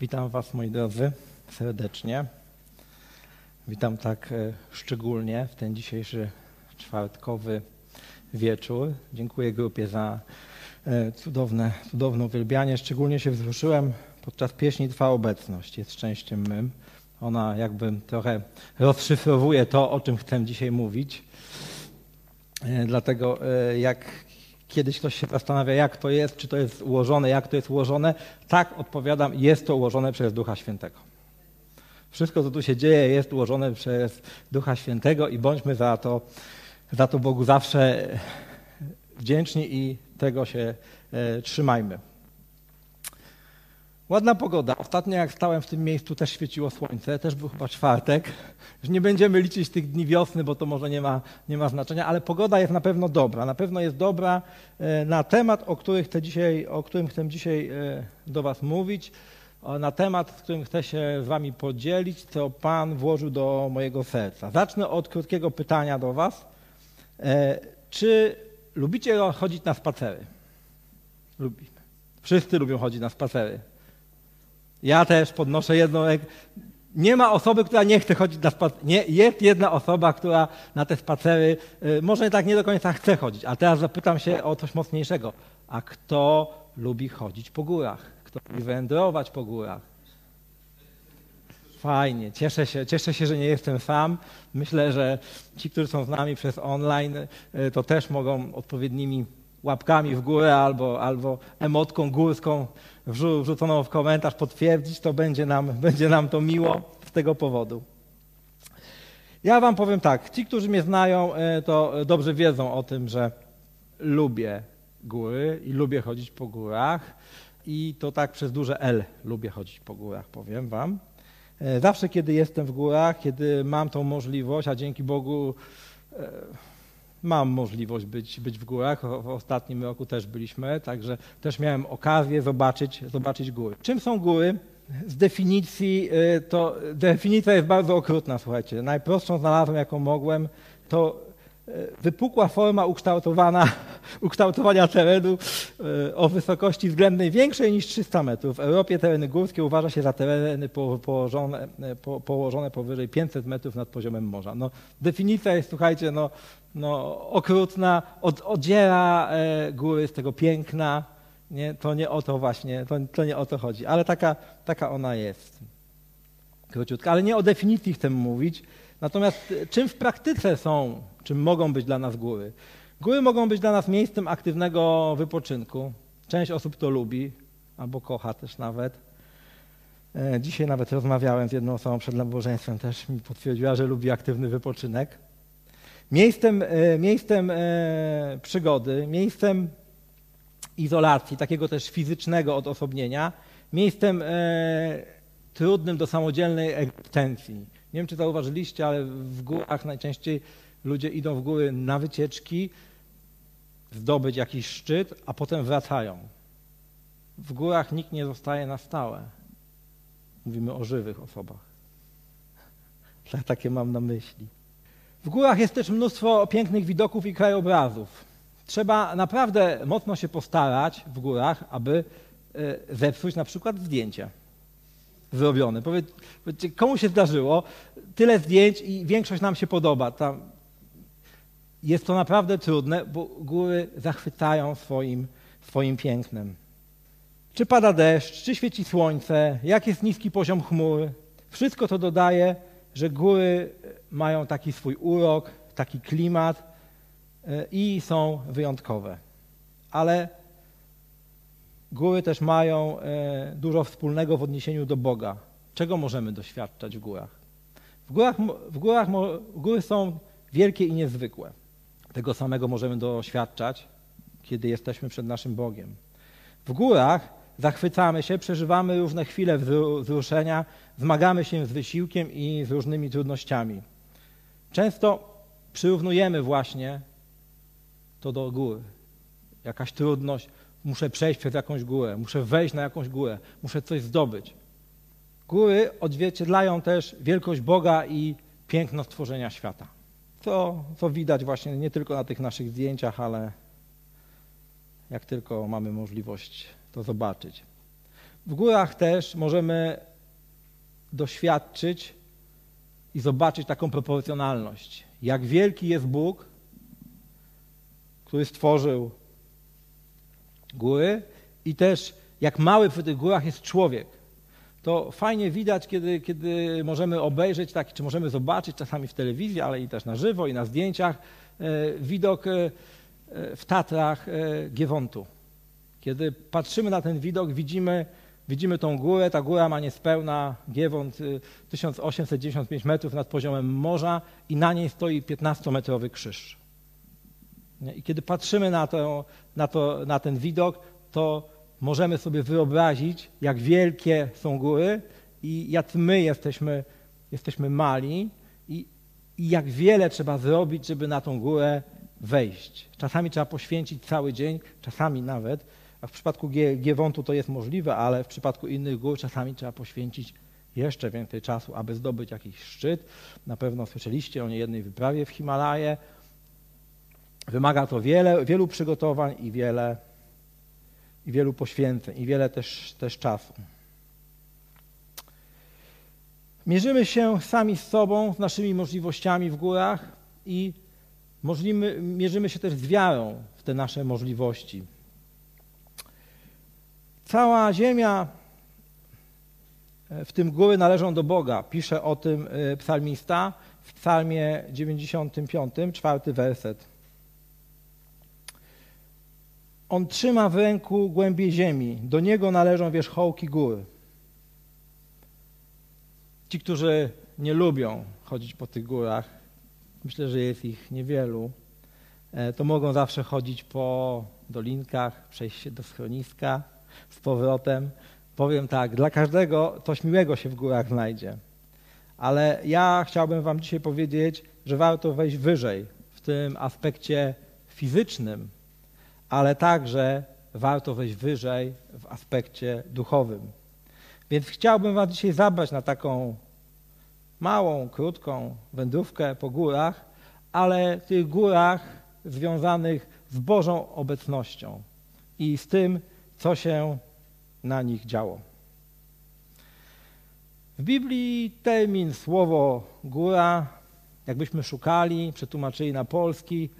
Witam Was, moi drodzy, serdecznie. Witam tak e, szczególnie w ten dzisiejszy czwartkowy wieczór. Dziękuję grupie za e, cudowne, cudowne uwielbianie. Szczególnie się wzruszyłem podczas pieśni Twa obecność. Jest szczęściem mym. Ona jakby trochę rozszyfrowuje to, o czym chcę dzisiaj mówić. E, dlatego jak kiedyś ktoś się zastanawia, jak to jest, czy to jest ułożone, jak to jest ułożone, tak odpowiadam, jest to ułożone przez Ducha Świętego. Wszystko, co tu się dzieje, jest ułożone przez Ducha Świętego i bądźmy za to, za to Bogu zawsze wdzięczni i tego się e, trzymajmy. Ładna pogoda. Ostatnio jak stałem w tym miejscu, też świeciło słońce, też był chyba czwartek. Już nie będziemy liczyć tych dni wiosny, bo to może nie ma, nie ma znaczenia, ale pogoda jest na pewno dobra. Na pewno jest dobra e, na temat, o, którym chcę dzisiaj, o którym chcę dzisiaj e, do Was mówić, na temat, z którym chcę się z Wami podzielić, co Pan włożył do mojego serca. Zacznę od krótkiego pytania do Was. E, czy lubicie chodzić na spacery? Lubimy. Wszyscy lubią chodzić na spacery. Ja też podnoszę jedną. Nie ma osoby, która nie chce chodzić na spacery. Nie, jest jedna osoba, która na te spacery y, może tak nie do końca chce chodzić. A teraz zapytam się o coś mocniejszego. A kto lubi chodzić po górach? Kto lubi wędrować po górach? Fajnie, cieszę się, cieszę się, że nie jestem sam. Myślę, że ci, którzy są z nami przez online, y, to też mogą odpowiednimi łapkami w górę albo, albo emotką górską wrzuconą w komentarz potwierdzić, to będzie nam, będzie nam to miło z tego powodu. Ja wam powiem tak, ci, którzy mnie znają, e, to dobrze wiedzą o tym, że lubię góry i lubię chodzić po górach i to tak przez duże L lubię chodzić po górach, powiem wam. E, zawsze, kiedy jestem w górach, kiedy mam tą możliwość, a dzięki Bogu e, mam możliwość być, być w górach. W ostatnim roku też byliśmy, także też miałem okazję zobaczyć, zobaczyć góry. Czym są góry? Z definicji, y, to definicja jest bardzo okrutna, słuchajcie. Najprostszą znalazłem, jaką mogłem, to wypukła forma ukształtowana, ukształtowania terenu e, o wysokości względnej większej niż 300 metrów. W Europie tereny górskie uważa się za tereny położone, e, położone powyżej 500 metrów nad poziomem morza. No, definicja jest, słuchajcie, no, no, okrutna, od, odziera e, góry z tego piękna. Nie, to nie o to właśnie, to, to nie o to chodzi, ale taka, taka ona jest. Króciutka, ale nie o definicji chcę mówić. Natomiast czym w praktyce są czym mogą być dla nas góry. Góry mogą być dla nas miejscem aktywnego wypoczynku. Część osób to lubi, albo kocha też nawet. E, dzisiaj nawet rozmawiałem z jedną osobą przed nabożeństwem, też mi potwierdziła, że lubi aktywny wypoczynek. Miejscem, e, miejscem e, przygody, miejscem izolacji, takiego też fizycznego odosobnienia, miejscem trudnym do samodzielnej egzystencji. Nie wiem, czy zauważyliście, ale w górach najczęściej ludzie idą w góry na wycieczki, zdobyć jakiś szczyt, a potem wracają. W górach nikt nie zostaje na stałe. Mówimy o żywych osobach. Tak, takie mam na myśli. W górach jest też mnóstwo pięknych widoków i krajobrazów. Trzeba naprawdę mocno się postarać w górach, aby e, zepsuć na przykład zdjęcie zrobione. Powiedzcie, komu się zdarzyło tyle zdjęć i większość nam się podoba. Tam jest to naprawdę trudne, bo góry zachwycają swoim, swoim pięknem. Czy pada deszcz, czy świeci słońce, jak jest niski poziom chmur, wszystko to dodaje, że góry mają taki swój urok, taki klimat e, i są wyjątkowe. Ale góry też mają e, dużo wspólnego w odniesieniu do Boga. Czego możemy doświadczać w górach? W górach, w górach góry są wielkie i niezwykłe. Tego samego możemy doświadczać, kiedy jesteśmy przed naszym Bogiem. W górach zachwycamy się, przeżywamy różne chwile wzruszenia, zmagamy się z wysiłkiem i z różnymi trudnościami. Często przyrównujemy właśnie to do gór. Jakaś trudność, muszę przejść przez jakąś górę, muszę wejść na jakąś górę, muszę coś zdobyć. Góry odzwierciedlają też wielkość Boga i piękno stworzenia świata. To, co widać właśnie nie tylko na tych naszych zdjęciach, ale jak tylko mamy możliwość to zobaczyć. W górach też możemy doświadczyć i zobaczyć taką proporcjonalność. Jak wielki jest Bóg, który stworzył góry i też jak mały przy tych górach jest człowiek. To fajnie widać, kiedy, kiedy możemy obejrzeć, tak, czy możemy zobaczyć czasami w telewizji, ale i też na żywo i na zdjęciach e, widok e, e, w Tatrach Giewontu. Kiedy patrzymy na ten widok, widzimy, widzimy tą górę. Ta góra ma niespełna Giewont 1895 metrów nad poziomem morza i na niej stoi 15-metrowy krzyż. I kiedy patrzymy na, to, na, to, na ten widok, to możemy sobie wyobrazić, jak wielkie są góry i jak my jesteśmy, jesteśmy mali i, i jak wiele trzeba zrobić, żeby na tą górę wejść. Czasami trzeba poświęcić cały dzień, czasami nawet, a w przypadku Giewontu to jest możliwe, ale w przypadku innych gór czasami trzeba poświęcić jeszcze więcej czasu, aby zdobyć jakiś szczyt. Na pewno słyszeliście o niejednej wyprawie w Himalaje. Wymaga to wiele, wielu przygotowań i wiele, i wielu poświęceń, i wiele też, też czasu. Mierzymy się sami z sobą, z naszymi możliwościami w górach i możlimy, mierzymy się też z wiarą w te nasze możliwości. Cała ziemia, w tym góry należą do Boga. Pisze o tym y, psalmista w psalmie 95, czwarty werset. On trzyma w ręku głębie ziemi, do niego należą wierzchołki gór. Ci, którzy nie lubią chodzić po tych górach, myślę, że jest ich niewielu, e, to mogą zawsze chodzić po dolinkach, przejść się do schroniska z powrotem. Powiem tak, dla każdego coś miłego się w górach znajdzie. Ale ja chciałbym Wam dzisiaj powiedzieć, że warto wejść wyżej w tym aspekcie fizycznym, ale także warto wejść wyżej w aspekcie duchowym. Więc chciałbym Was dzisiaj zabrać na taką małą, krótką wędrówkę po górach, ale tych górach związanych z Bożą obecnością i z tym, co się na nich działo. W Biblii termin, słowo góra, jakbyśmy szukali, przetłumaczyli na polski,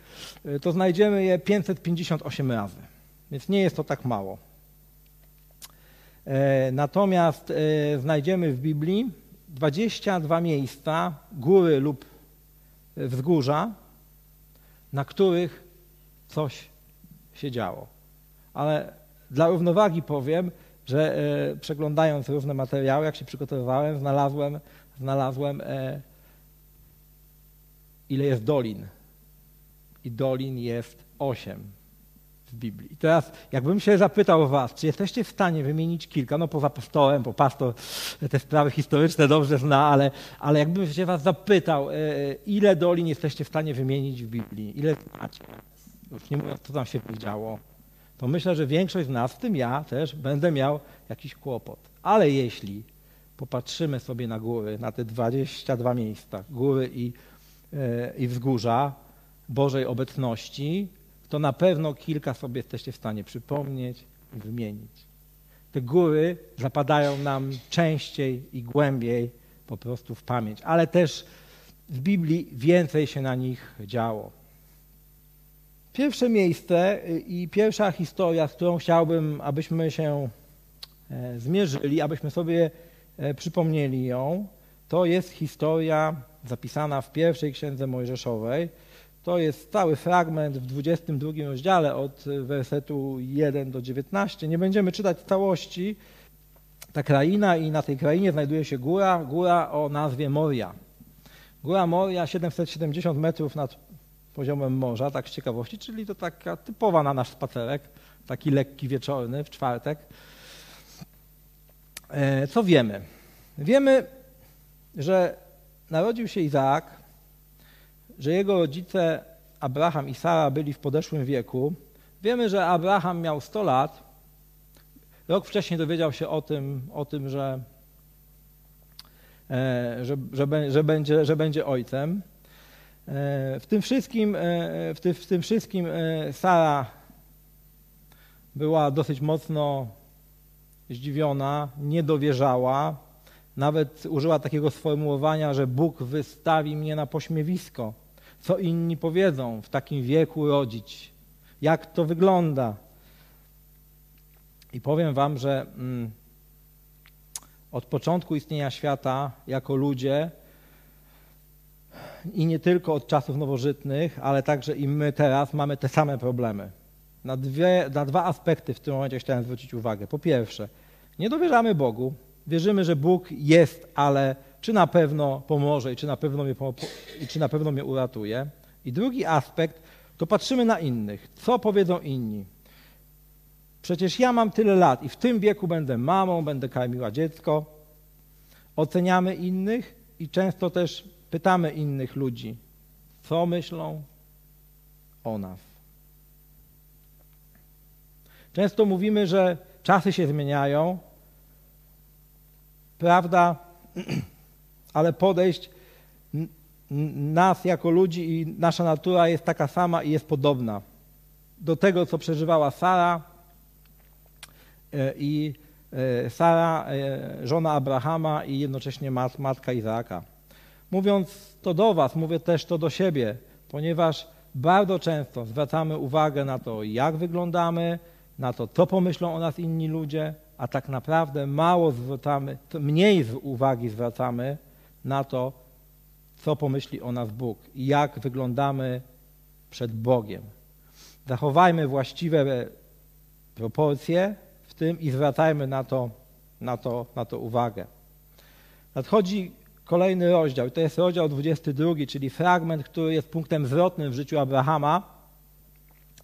y, to znajdziemy je 558 razy. Więc nie jest to tak mało. E, natomiast e, znajdziemy w Biblii 22 miejsca, góry lub wzgórza, na których coś się działo. Ale dla równowagi powiem, że e, przeglądając różne materiały, jak się przygotowywałem, znalazłem, znalazłem e, ile jest dolin. I dolin jest osiem w Biblii. I teraz, jakbym się zapytał was, czy jesteście w stanie wymienić kilka, no poza apostołem, bo pastor te sprawy historyczne dobrze zna, ale, ale jakbym się was zapytał, e, ile dolin jesteście w stanie wymienić w Biblii, ile znacie, już nie mówiąc, co tam się działo, to myślę, że większość z nas, w tym ja też, będę miał jakiś kłopot. Ale jeśli popatrzymy sobie na góry, na te 22 miejsca, góry i, i wzgórza Bożej obecności, to na pewno kilka sobie jesteście w stanie przypomnieć i wymienić. Te góry zapadają nam częściej i głębiej po prostu w pamięć, ale też w Biblii więcej się na nich działo. Pierwsze miejsce i pierwsza historia, z którą chciałbym, abyśmy się e, zmierzyli, abyśmy sobie e, przypomnieli ją, to jest historia zapisana w pierwszej księdze Mojżeszowej. To jest cały fragment w 22 rozdziale od wersetu 1 do 19. Nie będziemy czytać całości. Ta kraina i na tej krainie znajduje się góra, góra o nazwie Moria. Góra Moria 770 metrów nad poziomem morza, tak z ciekawości, czyli to taka typowa na nasz spacerek, taki lekki wieczorny w czwartek. E, co wiemy? Wiemy, że narodził się Izaak, że jego rodzice Abraham i Sara byli w podeszłym wieku. Wiemy, że Abraham miał 100 lat. Rok wcześniej dowiedział się o tym, o tym że, e, że, że, że, będzie, że będzie ojcem. W tym wszystkim, e, w tym, w tym wszystkim e, Sara była dosyć mocno zdziwiona, nie dowierzała, nawet użyła takiego sformułowania, że Bóg wystawi mnie na pośmiewisko. Co inni powiedzą w takim wieku rodzić? Jak to wygląda? I powiem Wam, że mm, od początku istnienia świata jako ludzie i nie tylko od czasów nowożytnych, ale także i my teraz mamy te same problemy. Na, dwie, na dwa aspekty w tym momencie chciałem zwrócić uwagę. Po pierwsze, nie dowierzamy Bogu, wierzymy, że Bóg jest, ale czy na pewno pomoże i czy na pewno mnie, i czy na pewno mnie uratuje. I drugi aspekt, to patrzymy na innych. Co powiedzą inni? Przecież ja mam tyle lat i w tym wieku będę mamą, będę karmiła dziecko. Oceniamy innych i często też pytamy innych ludzi, co myślą o nas. Często mówimy, że czasy się zmieniają, prawda, ale podejść nas jako ludzi i nasza natura jest taka sama i jest podobna do tego, co przeżywała Sara e, i e, Sara, e, żona Abrahama i jednocześnie matka Izaaka. Mówiąc to do Was, mówię też to do siebie, ponieważ bardzo często zwracamy uwagę na to, jak wyglądamy, na to, co pomyślą o nas inni ludzie, a tak naprawdę mało zwracamy, mniej uwagi zwracamy na to, co pomyśli o nas Bóg i jak wyglądamy przed Bogiem. Zachowajmy właściwe proporcje w tym i zwracajmy na to, na to, na to uwagę. Nadchodzi kolejny rozdział. To jest rozdział 22, czyli fragment, który jest punktem zwrotnym w życiu Abrahama.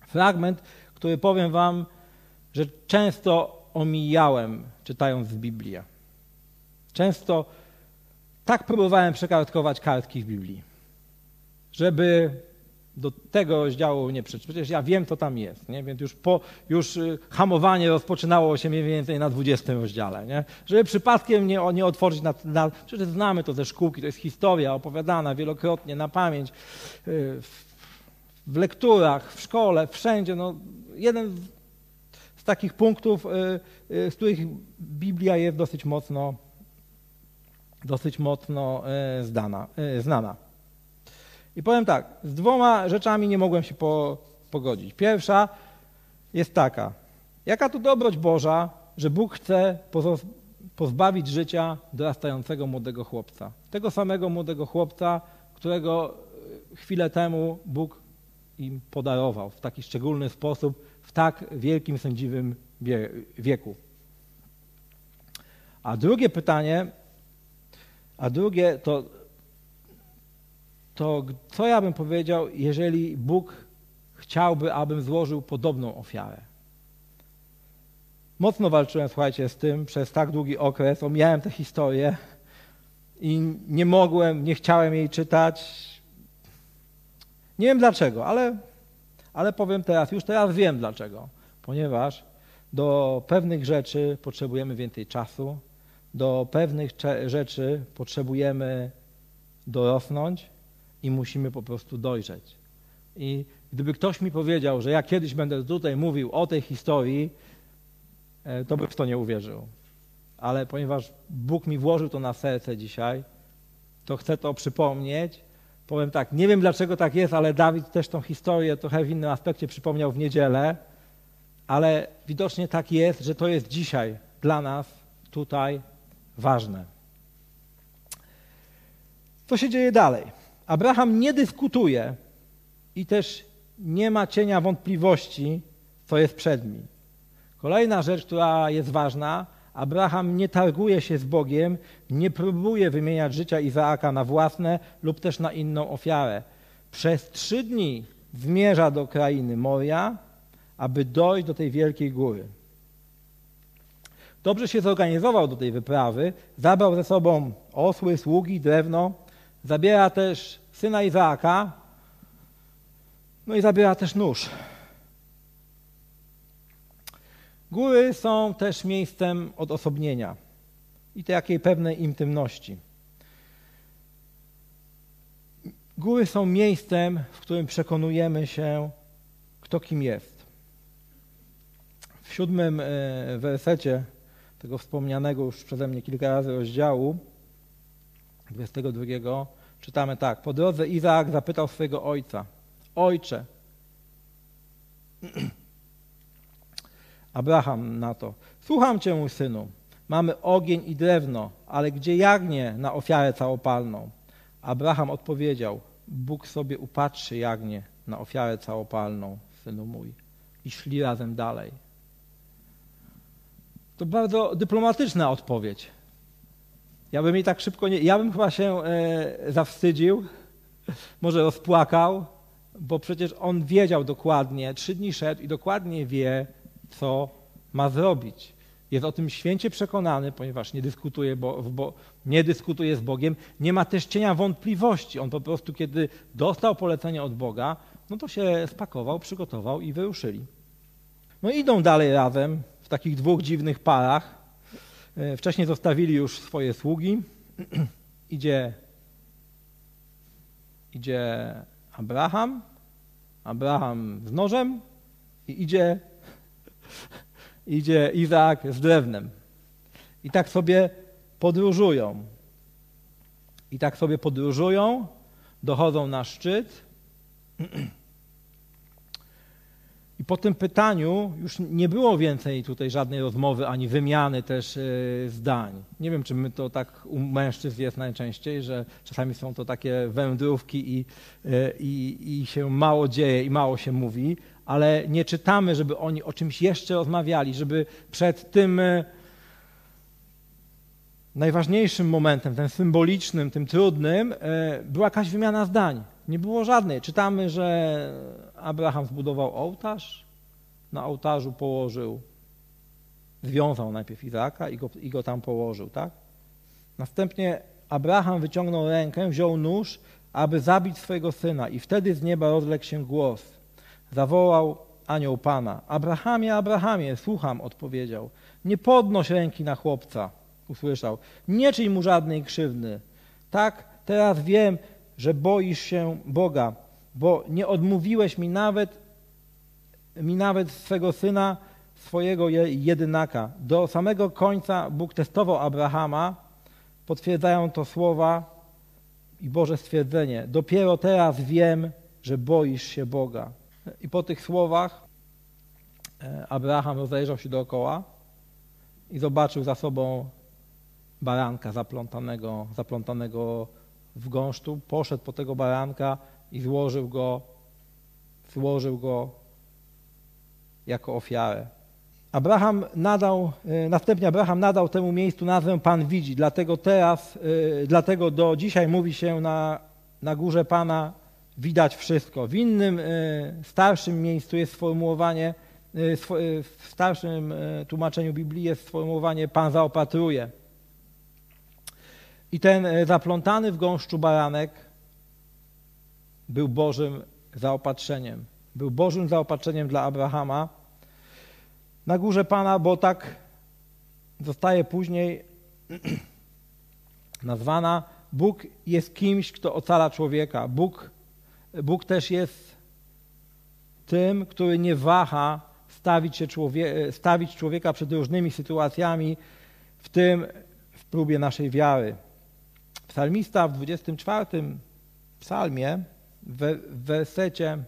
Fragment, który powiem Wam, że często omijałem, czytając Biblię. Często tak próbowałem przekartkować kartki w Biblii, żeby do tego rozdziału nie przeczytać. Przecież ja wiem, co tam jest, nie? więc już, po, już y, hamowanie rozpoczynało się mniej więcej na 20 rozdziale. Nie? Żeby przypadkiem nie, nie otworzyć na, na... Przecież znamy to ze szkółki, to jest historia opowiadana wielokrotnie na pamięć, y, w, w lekturach, w szkole, wszędzie. No, jeden z takich punktów, y, z których Biblia jest dosyć mocno, dosyć mocno zdana, znana. I powiem tak, z dwoma rzeczami nie mogłem się po, pogodzić. Pierwsza jest taka, jaka to dobroć Boża, że Bóg chce pozbawić życia dorastającego młodego chłopca. Tego samego młodego chłopca, którego chwilę temu Bóg im podarował w taki szczególny sposób, w tak wielkim, sędziwym wieku. A drugie pytanie, a drugie to to co ja bym powiedział, jeżeli Bóg chciałby, abym złożył podobną ofiarę? Mocno walczyłem, słuchajcie, z tym przez tak długi okres, omijałem tę historię i nie mogłem, nie chciałem jej czytać. Nie wiem dlaczego, ale, ale powiem teraz, już teraz wiem dlaczego. Ponieważ do pewnych rzeczy potrzebujemy więcej czasu, do pewnych rzeczy potrzebujemy dorosnąć, i musimy po prostu dojrzeć. I gdyby ktoś mi powiedział, że ja kiedyś będę tutaj mówił o tej historii, e, to bym w to nie uwierzył. Ale ponieważ Bóg mi włożył to na serce dzisiaj, to chcę to przypomnieć. Powiem tak, nie wiem dlaczego tak jest, ale Dawid też tą historię trochę w innym aspekcie przypomniał w niedzielę, ale widocznie tak jest, że to jest dzisiaj dla nas tutaj ważne. Co się dzieje dalej? Abraham nie dyskutuje i też nie ma cienia wątpliwości, co jest przed nim. Kolejna rzecz, która jest ważna, Abraham nie targuje się z Bogiem, nie próbuje wymieniać życia Izaaka na własne lub też na inną ofiarę. Przez trzy dni zmierza do krainy Moria, aby dojść do tej wielkiej góry. Dobrze się zorganizował do tej wyprawy, zabrał ze sobą osły, sługi, drewno, Zabiera też syna Izaaka, no i zabiera też nóż. Góry są też miejscem odosobnienia i takiej pewnej intymności. Góry są miejscem, w którym przekonujemy się, kto kim jest. W siódmym e, wersecie tego wspomnianego już przeze mnie kilka razy rozdziału 22 czytamy tak. Po drodze Izaak zapytał swojego ojca: Ojcze, Abraham na to: Słucham cię, mój synu. Mamy ogień i drewno, ale gdzie jagnię na ofiarę całopalną? Abraham odpowiedział: Bóg sobie upatrzy jagnię na ofiarę całopalną, synu mój. I szli razem dalej. To bardzo dyplomatyczna odpowiedź. Ja bym jej tak szybko nie. Ja bym chyba się e, zawstydził, może rozpłakał, bo przecież on wiedział dokładnie, trzy dni szedł i dokładnie wie, co ma zrobić. Jest o tym święcie przekonany, ponieważ nie dyskutuje, bo, bo, nie dyskutuje z Bogiem, nie ma też cienia wątpliwości. On po prostu, kiedy dostał polecenie od Boga, no to się spakował, przygotował i wyruszyli. No idą dalej razem w takich dwóch dziwnych parach. E, wcześniej zostawili już swoje sługi. idzie, idzie Abraham, Abraham z nożem i idzie, idzie Izaak z drewnem. I tak sobie podróżują. I tak sobie podróżują, dochodzą na szczyt. I po tym pytaniu już nie było więcej tutaj żadnej rozmowy ani wymiany też e, zdań. Nie wiem, czy my to tak u mężczyzn jest najczęściej, że czasami są to takie wędrówki i, e, i, i się mało dzieje i mało się mówi, ale nie czytamy, żeby oni o czymś jeszcze rozmawiali, żeby przed tym e, najważniejszym momentem, tym symbolicznym, tym trudnym, była jakaś wymiana zdań. Nie było żadnej. Czytamy, że Abraham zbudował ołtarz, na ołtarzu położył, związał najpierw Izaaka i go, i go tam położył, tak? Następnie Abraham wyciągnął rękę, wziął nóż, aby zabić swojego syna i wtedy z nieba rozległ się głos. Zawołał anioł Pana. Abrahamie, Abrahamie, słucham, odpowiedział. Nie podnoś ręki na chłopca, usłyszał. Nie czyń mu żadnej krzywdy. Tak, teraz wiem, że boisz się Boga, bo nie odmówiłeś mi nawet, mi nawet swego syna, swojego jedynaka. Do samego końca Bóg testował Abrahama, potwierdzają to słowa i Boże stwierdzenie. Dopiero teraz wiem, że boisz się Boga. I po tych słowach e, Abraham rozejrzał się dookoła i zobaczył za sobą baranka zaplątanego, zaplątanego w gąszczu, poszedł po tego baranka i złożył go, złożył go jako ofiarę. Abraham nadał, e, następnie Abraham nadał temu miejscu nazwę Pan widzi, dlatego teraz, e, dlatego do dzisiaj mówi się na, na górze Pana widać wszystko. W innym, e, starszym miejscu jest sformułowanie, w starszym tłumaczeniu Biblii jest sformułowanie Pan zaopatruje. I ten e, zaplątany w gąszczu baranek był Bożym zaopatrzeniem. Był Bożym zaopatrzeniem dla Abrahama na górze Pana, bo tak zostaje później nazwana. Bóg jest kimś, kto ocala człowieka. Bóg, Bóg też jest tym, który nie waha stawić, się człowie, stawić człowieka przed różnymi sytuacjami, w tym w próbie naszej wiary. Psalmista w 24 psalmie w wersecie,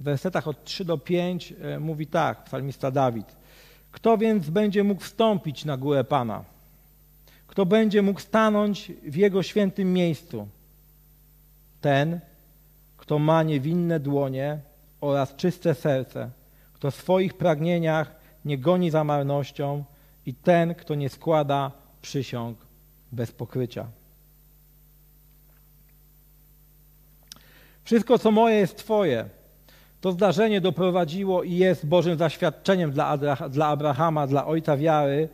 w wersetach od 3 do 5 e, mówi tak, psalmista Dawid. Kto więc będzie mógł wstąpić na górę Pana? Kto będzie mógł stanąć w Jego świętym miejscu? Ten, kto ma niewinne dłonie oraz czyste serce, kto swoich pragnieniach nie goni za marnością i ten, kto nie składa przysiąg bez pokrycia. Wszystko, co moje, jest Twoje. To zdarzenie doprowadziło i jest Bożym zaświadczeniem dla, dla Abrahama, dla ojca wiary.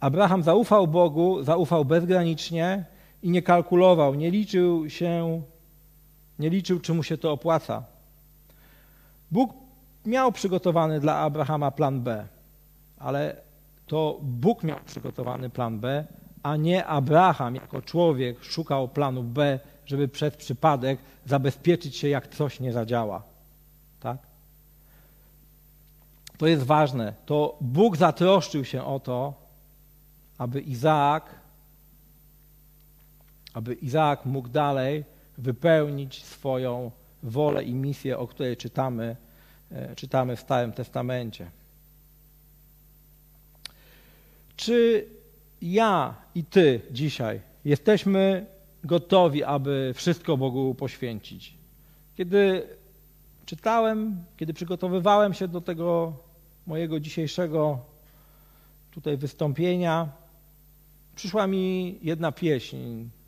Abraham zaufał Bogu, zaufał bezgranicznie i nie kalkulował, nie liczył się, nie liczył, czy mu się to opłaca. Bóg miał przygotowany dla Abrahama plan B, ale to Bóg miał przygotowany plan B, a nie Abraham jako człowiek szukał planu B, żeby przez przypadek zabezpieczyć się, jak coś nie zadziała. Tak? To jest ważne. To Bóg zatroszczył się o to, aby Izaak, aby Izaak mógł dalej wypełnić swoją wolę i misję, o której czytamy, e, czytamy w Starym Testamencie. Czy ja i Ty dzisiaj jesteśmy gotowi, aby wszystko Bogu poświęcić? Kiedy czytałem, kiedy przygotowywałem się do tego mojego dzisiejszego tutaj wystąpienia, przyszła mi jedna pieśń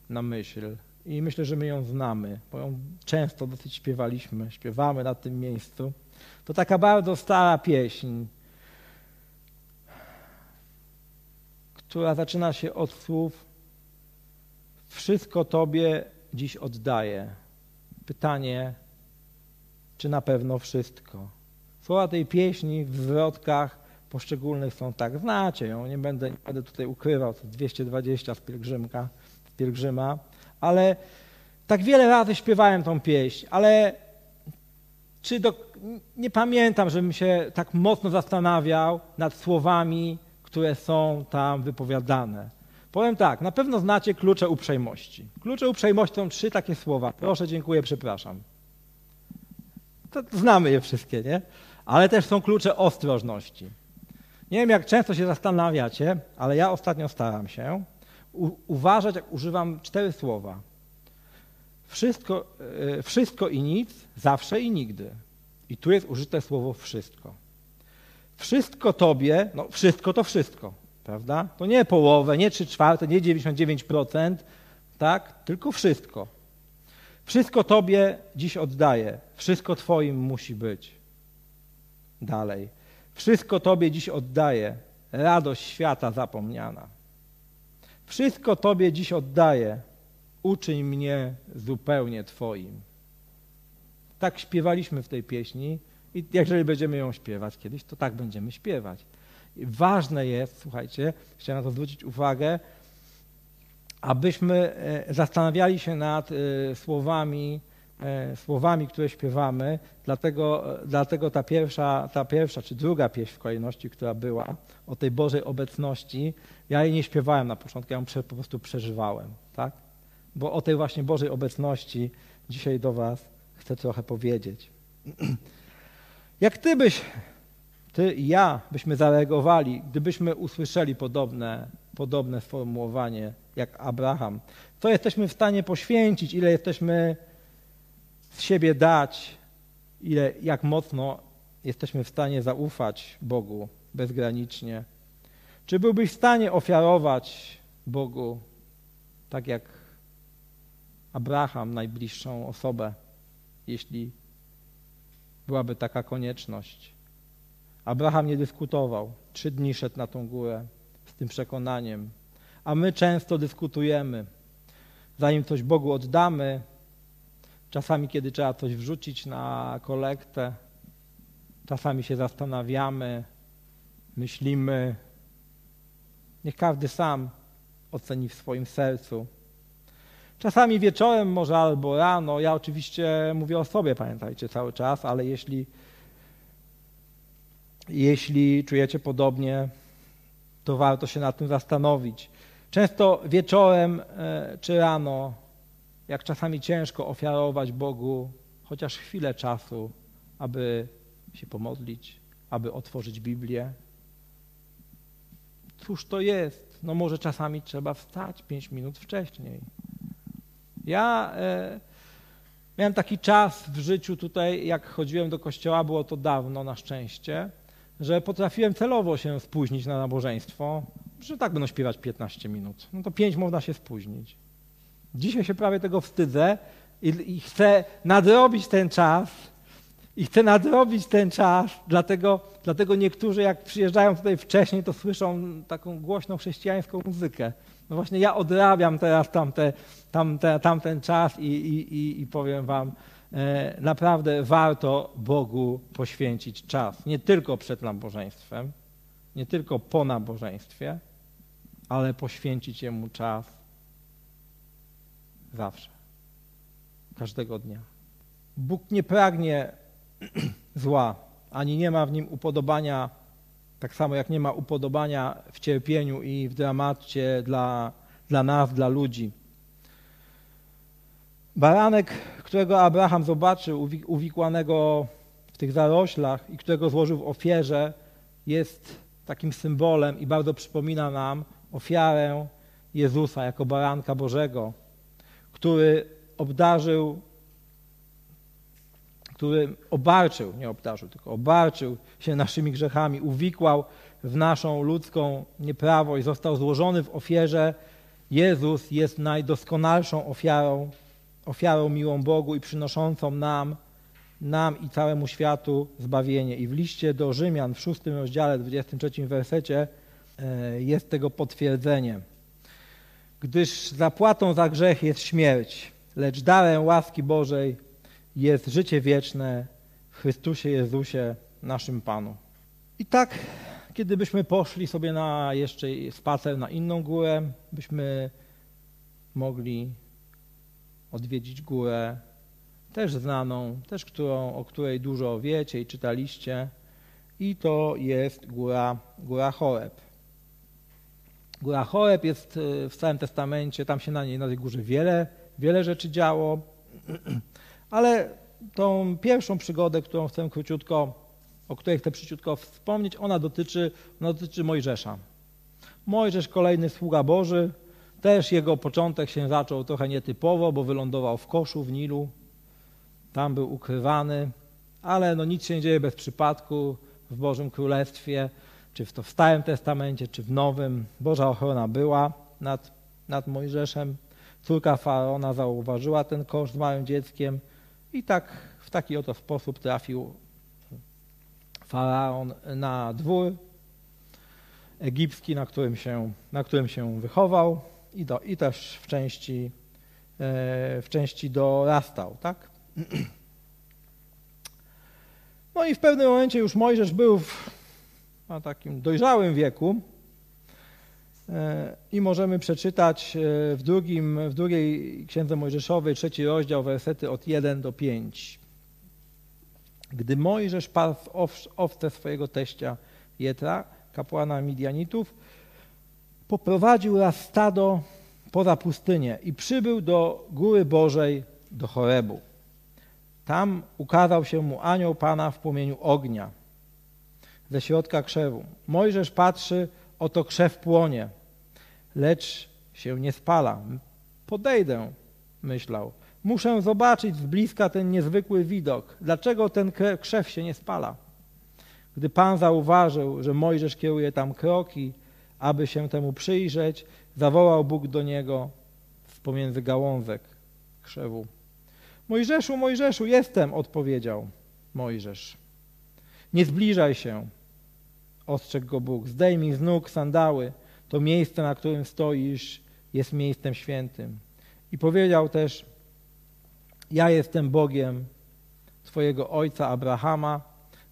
na myśl i myślę, że my ją znamy, bo ją często dosyć śpiewaliśmy, śpiewamy na tym miejscu. To taka bardzo stara pieśń, która zaczyna się od słów Wszystko Tobie dziś oddaję. Pytanie, czy na pewno wszystko? Słowa tej pieśni w zwrotkach poszczególnych są tak, znacie ją, nie będę, nie będę tutaj ukrywał, to 220 z pielgrzymka, pielgrzyma, ale tak wiele razy śpiewałem tą pieśń, ale czy do, nie pamiętam, żebym się tak mocno zastanawiał nad słowami, które są tam wypowiadane. Powiem tak, na pewno znacie klucze uprzejmości. Klucze uprzejmości są trzy takie słowa. Proszę, dziękuję, przepraszam. To znamy je wszystkie, nie? Ale też są klucze ostrożności. Nie wiem, jak często się zastanawiacie, ale ja ostatnio staram się uważać, jak używam cztery słowa. Wszystko, e, wszystko i nic, zawsze i nigdy. I tu jest użyte słowo wszystko. Wszystko tobie, no wszystko to wszystko, prawda? To nie połowę, nie trzy czwarte, nie 99%, tak? Tylko wszystko. Wszystko tobie dziś oddaję, wszystko twoim musi być. Dalej. Wszystko tobie dziś oddaję, radość świata zapomniana. Wszystko Tobie dziś oddaję, uczyń mnie zupełnie Twoim. Tak śpiewaliśmy w tej pieśni i jeżeli będziemy ją śpiewać kiedyś, to tak będziemy śpiewać. I ważne jest, słuchajcie, chciałem na to zwrócić uwagę, abyśmy e, zastanawiali się nad e, słowami, słowami, które śpiewamy, dlatego, dlatego ta, pierwsza, ta pierwsza czy druga pieśń w kolejności, która była o tej Bożej obecności, ja jej nie śpiewałem na początku, ja ją po prostu przeżywałem, tak? Bo o tej właśnie Bożej obecności dzisiaj do Was chcę trochę powiedzieć. Jak Ty byś, Ty i ja byśmy zareagowali, gdybyśmy usłyszeli podobne, podobne sformułowanie jak Abraham, co jesteśmy w stanie poświęcić, ile jesteśmy z siebie dać, ile, jak mocno jesteśmy w stanie zaufać Bogu bezgranicznie. Czy byłbyś w stanie ofiarować Bogu tak jak Abraham, najbliższą osobę, jeśli byłaby taka konieczność? Abraham nie dyskutował. Trzy dni szedł na tą górę z tym przekonaniem. A my często dyskutujemy. Zanim coś Bogu oddamy, czasami kiedy trzeba coś wrzucić na kolektę, czasami się zastanawiamy, myślimy, Niech każdy sam oceni w swoim sercu. Czasami wieczorem, może albo rano, ja oczywiście mówię o sobie, pamiętajcie cały czas, ale jeśli, jeśli czujecie podobnie, to warto się nad tym zastanowić. Często wieczorem e, czy rano, jak czasami ciężko ofiarować Bogu chociaż chwilę czasu, aby się pomodlić, aby otworzyć Biblię, Cóż to jest? No może czasami trzeba wstać pięć minut wcześniej. Ja e, miałem taki czas w życiu tutaj, jak chodziłem do kościoła, było to dawno na szczęście, że potrafiłem celowo się spóźnić na nabożeństwo, że tak będą śpiewać 15 minut. No to 5 można się spóźnić. Dzisiaj się prawie tego wstydzę i, i chcę nadrobić ten czas, i chcę nadrobić ten czas, dlatego, dlatego niektórzy jak przyjeżdżają tutaj wcześniej, to słyszą taką głośną chrześcijańską muzykę. No właśnie ja odrabiam teraz tamte, tamte, tamten czas i, i, i, i powiem wam, e, naprawdę warto Bogu poświęcić czas. Nie tylko przed nabożeństwem, nie tylko po nabożeństwie, ale poświęcić Jemu czas zawsze, każdego dnia. Bóg nie pragnie zła, ani nie ma w nim upodobania Tak samo jak nie ma upodobania w cierpieniu i w dramacie dla, dla nas, dla ludzi. Baranek, którego Abraham zobaczył uwikłanego w tych zaroślach i którego złożył w ofierze, jest takim symbolem i bardzo przypomina nam ofiarę Jezusa jako baranka Bożego, który obdarzył, który obarczył, nie obdarzył, tylko obarczył się naszymi grzechami, uwikłał w naszą ludzką nieprawość, został złożony w ofierze. Jezus jest najdoskonalszą ofiarą, ofiarą miłą Bogu i przynoszącą nam, nam i całemu światu zbawienie. I w liście do Rzymian w szóstym rozdziale, 23 wersecie e, jest tego potwierdzenie. Gdyż zapłatą za grzech jest śmierć, lecz darem łaski Bożej jest życie wieczne w Chrystusie Jezusie, naszym Panu. I tak, kiedy byśmy poszli sobie na jeszcze spacer na inną górę, byśmy mogli odwiedzić górę też znaną, też którą, o której dużo wiecie i czytaliście. I to jest góra, góra Choreb. Góra Choreb jest e, w Starym Testamencie, tam się na niej na tej górze wiele, wiele rzeczy działo, ale tą pierwszą przygodę, którą chcę króciutko, o której chcę króciutko wspomnieć, ona dotyczy, ona dotyczy Mojżesza. Mojżesz, kolejny sługa Boży, też jego początek się zaczął trochę nietypowo, bo wylądował w koszu w Nilu, tam był ukrywany, ale no nic się nie dzieje bez przypadku w Bożym Królestwie czy to w Starym Testamencie, czy w Nowym, Boża ochrona była nad, nad Mojżeszem. Córka Faraona zauważyła ten kosz z małym dzieckiem i tak w taki oto sposób trafił Faraon na dwór egipski, na którym się, na którym się wychował i, do, i też w części, e, w części dorastał. Tak? No i w pewnym momencie już Mojżesz był w na takim dojrzałym wieku. E, I możemy przeczytać e, w, drugim, w drugiej Księdze Mojżeszowej, trzeci rozdział, wersety od 1 do 5. Gdy Mojżesz pasł owce swojego teścia Jetra, kapłana Midianitów, poprowadził raz stado poza pustynię i przybył do góry Bożej, do Chorebu. Tam ukazał się mu anioł Pana w płomieniu ognia – ze środka krzewu. Mojżesz patrzy, oto krzew płonie, lecz się nie spala. Podejdę, myślał. Muszę zobaczyć z bliska ten niezwykły widok. Dlaczego ten krzew się nie spala? Gdy Pan zauważył, że Mojżesz kieruje tam kroki, aby się temu przyjrzeć, zawołał Bóg do niego z pomiędzy gałązek krzewu. Mojżeszu, Mojżeszu, jestem, odpowiedział Mojżesz. Nie zbliżaj się, ostrzegł go Bóg. Zdejmij z nóg sandały. To miejsce, na którym stoisz, jest miejscem świętym. I powiedział też, ja jestem Bogiem twojego ojca Abrahama,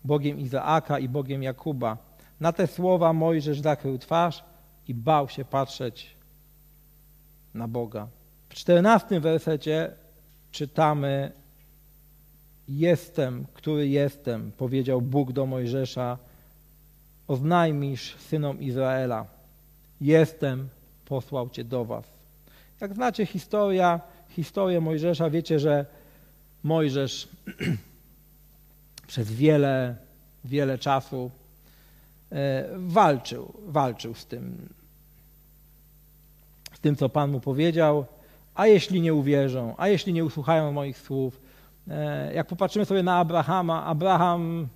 Bogiem Izaaka i Bogiem Jakuba. Na te słowa Mojżesz zakrył twarz i bał się patrzeć na Boga. W czternastym wersecie czytamy Jestem, który jestem, powiedział Bóg do Mojżesza oznajmisz synom Izraela, jestem, posłał cię do was. Jak znacie historia, historię Mojżesza, wiecie, że Mojżesz przez wiele, wiele czasu e, walczył, walczył z tym, z tym, co Pan mu powiedział, a jeśli nie uwierzą, a jeśli nie usłuchają moich słów, e, jak popatrzymy sobie na Abrahama, Abraham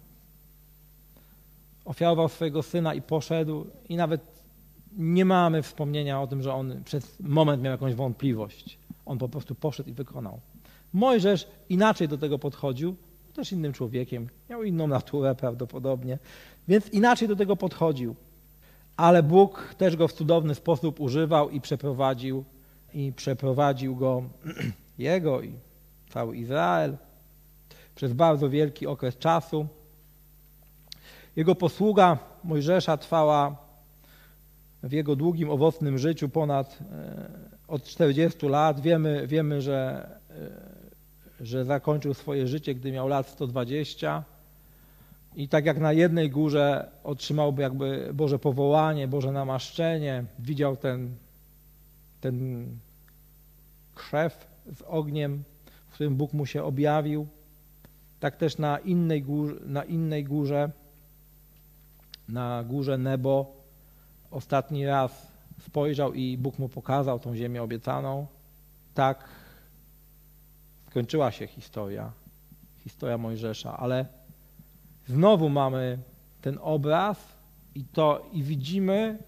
ofiarował swojego syna i poszedł i nawet nie mamy wspomnienia o tym, że on przez moment miał jakąś wątpliwość. On po prostu poszedł i wykonał. Mojżesz inaczej do tego podchodził, też innym człowiekiem, miał inną naturę prawdopodobnie, więc inaczej do tego podchodził. Ale Bóg też go w cudowny sposób używał i przeprowadził, i przeprowadził go, jego i cały Izrael, przez bardzo wielki okres czasu. Jego posługa Mojżesza trwała w jego długim, owocnym życiu ponad e, od 40 lat. Wiemy, wiemy że, e, że zakończył swoje życie, gdy miał lat 120 i tak jak na jednej górze otrzymałby jakby Boże powołanie, Boże namaszczenie, widział ten, ten krzew z ogniem, w którym Bóg mu się objawił, tak też na innej górze, na innej górze, na górze Nebo, ostatni raz spojrzał i Bóg mu pokazał tą ziemię obiecaną. Tak skończyła się historia, historia Mojżesza, ale znowu mamy ten obraz i to i widzimy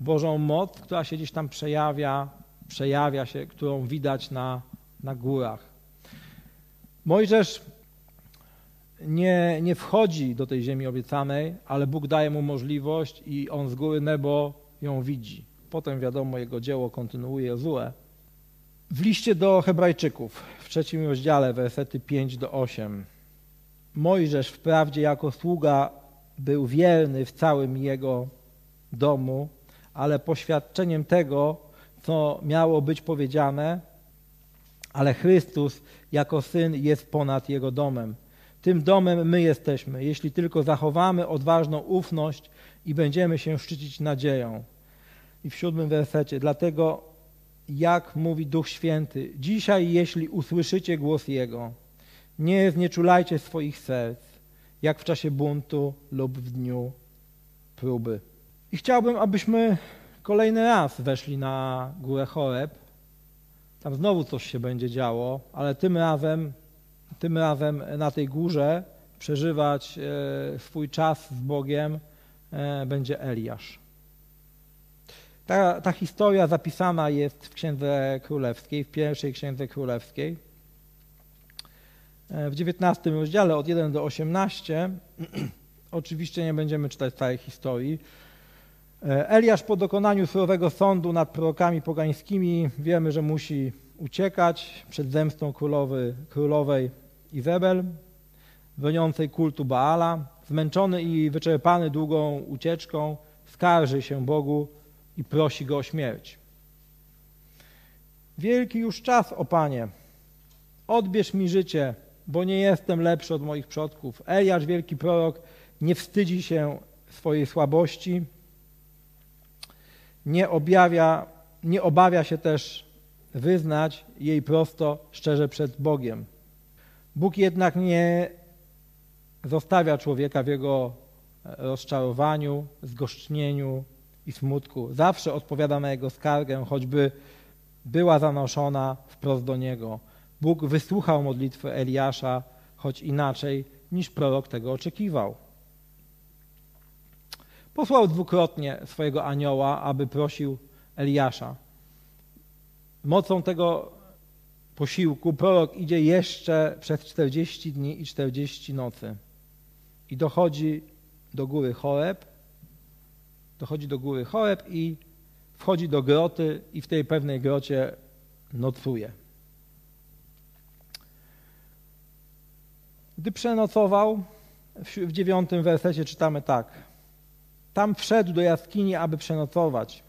Bożą moc, która się gdzieś tam przejawia, przejawia się, którą widać na, na górach. Mojżesz nie, nie wchodzi do tej ziemi obiecanej, ale Bóg daje mu możliwość i on z góry nebo ją widzi. Potem wiadomo, jego dzieło kontynuuje Jozue. W liście do Hebrajczyków w trzecim rozdziale, wersety 5 do 8. Mojżesz wprawdzie jako sługa był wierny w całym jego domu, ale poświadczeniem tego, co miało być powiedziane, ale Chrystus jako syn jest ponad jego domem. Tym domem my jesteśmy, jeśli tylko zachowamy odważną ufność i będziemy się szczycić nadzieją. I w siódmym wersecie, dlatego jak mówi Duch Święty, dzisiaj jeśli usłyszycie głos Jego, nie znieczulajcie swoich serc, jak w czasie buntu lub w dniu próby. I chciałbym, abyśmy kolejny raz weszli na górę Choreb. Tam znowu coś się będzie działo, ale tym razem, tym razem na tej górze przeżywać e, swój czas z Bogiem e, będzie Eliasz. Ta, ta historia zapisana jest w Księdze Królewskiej, w pierwszej Księdze Królewskiej. E, w 19 rozdziale od 1 do 18. Oczywiście nie będziemy czytać całej historii. Eliasz po dokonaniu surowego sądu nad prorokami pogańskimi wiemy, że musi uciekać przed zemstą królowy, królowej Izabel, broniącej kultu Baala. Zmęczony i wyczerpany długą ucieczką, skarży się Bogu i prosi go o śmierć. Wielki już czas, o Panie, odbierz mi życie, bo nie jestem lepszy od moich przodków. Eliasz, wielki prorok, nie wstydzi się swojej słabości, nie, objawia, nie obawia się też wyznać jej prosto, szczerze przed Bogiem. Bóg jednak nie zostawia człowieka w jego rozczarowaniu, zgorzcznieniu i smutku. Zawsze odpowiada na jego skargę, choćby była zanoszona wprost do niego. Bóg wysłuchał modlitwy Eliasza, choć inaczej niż prorok tego oczekiwał. Posłał dwukrotnie swojego anioła, aby prosił Eliasza. Mocą tego posiłku prorok idzie jeszcze przez 40 dni i 40 nocy i dochodzi do góry Choreb, dochodzi do góry Choreb i wchodzi do groty i w tej pewnej grocie nocuje. Gdy przenocował, w dziewiątym wersecie czytamy tak. Tam wszedł do jaskini, aby przenocować.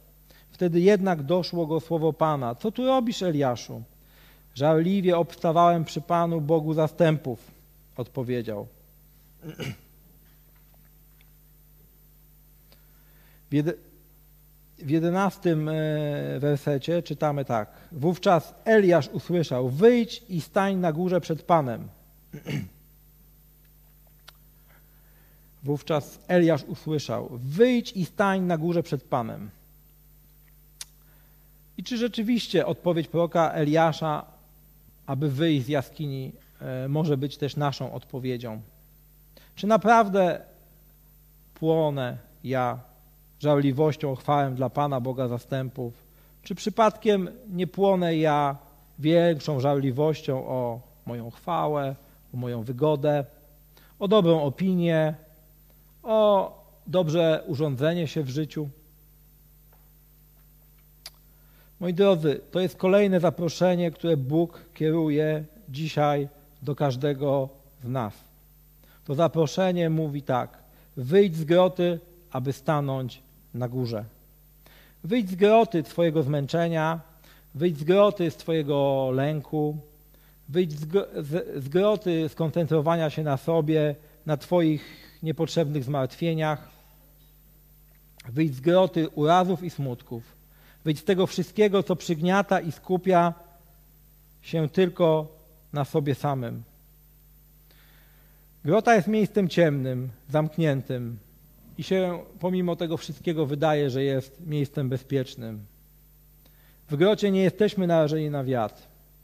Wtedy jednak doszło go słowo Pana. Co tu robisz, Eliaszu? Żarliwie obstawałem przy Panu Bogu zastępów, odpowiedział. W jedenastym e, wersecie czytamy tak. Wówczas Eliasz usłyszał, wyjdź i stań na górze przed Panem. Wówczas Eliasz usłyszał: Wyjdź i stań na górze przed Panem. I czy rzeczywiście odpowiedź proroka Eliasza, aby wyjść z jaskini, e, może być też naszą odpowiedzią? Czy naprawdę płonę ja żarliwością, chwałem dla Pana Boga zastępów? Czy przypadkiem nie płonę ja większą żarliwością o moją chwałę, o moją wygodę, o dobrą opinię, o dobrze urządzenie się w życiu. Moi drodzy, to jest kolejne zaproszenie, które Bóg kieruje dzisiaj do każdego z nas. To zaproszenie mówi tak: wyjdź z groty, aby stanąć na górze. Wyjdź z groty Twojego zmęczenia, wyjdź z groty Twojego lęku, wyjdź z, z, z groty skoncentrowania się na sobie, na Twoich niepotrzebnych zmartwieniach, wyjść z groty urazów i smutków, wyjść z tego wszystkiego, co przygniata i skupia się tylko na sobie samym. Grota jest miejscem ciemnym, zamkniętym i się pomimo tego wszystkiego wydaje, że jest miejscem bezpiecznym. W grocie nie jesteśmy narażeni na wiatr,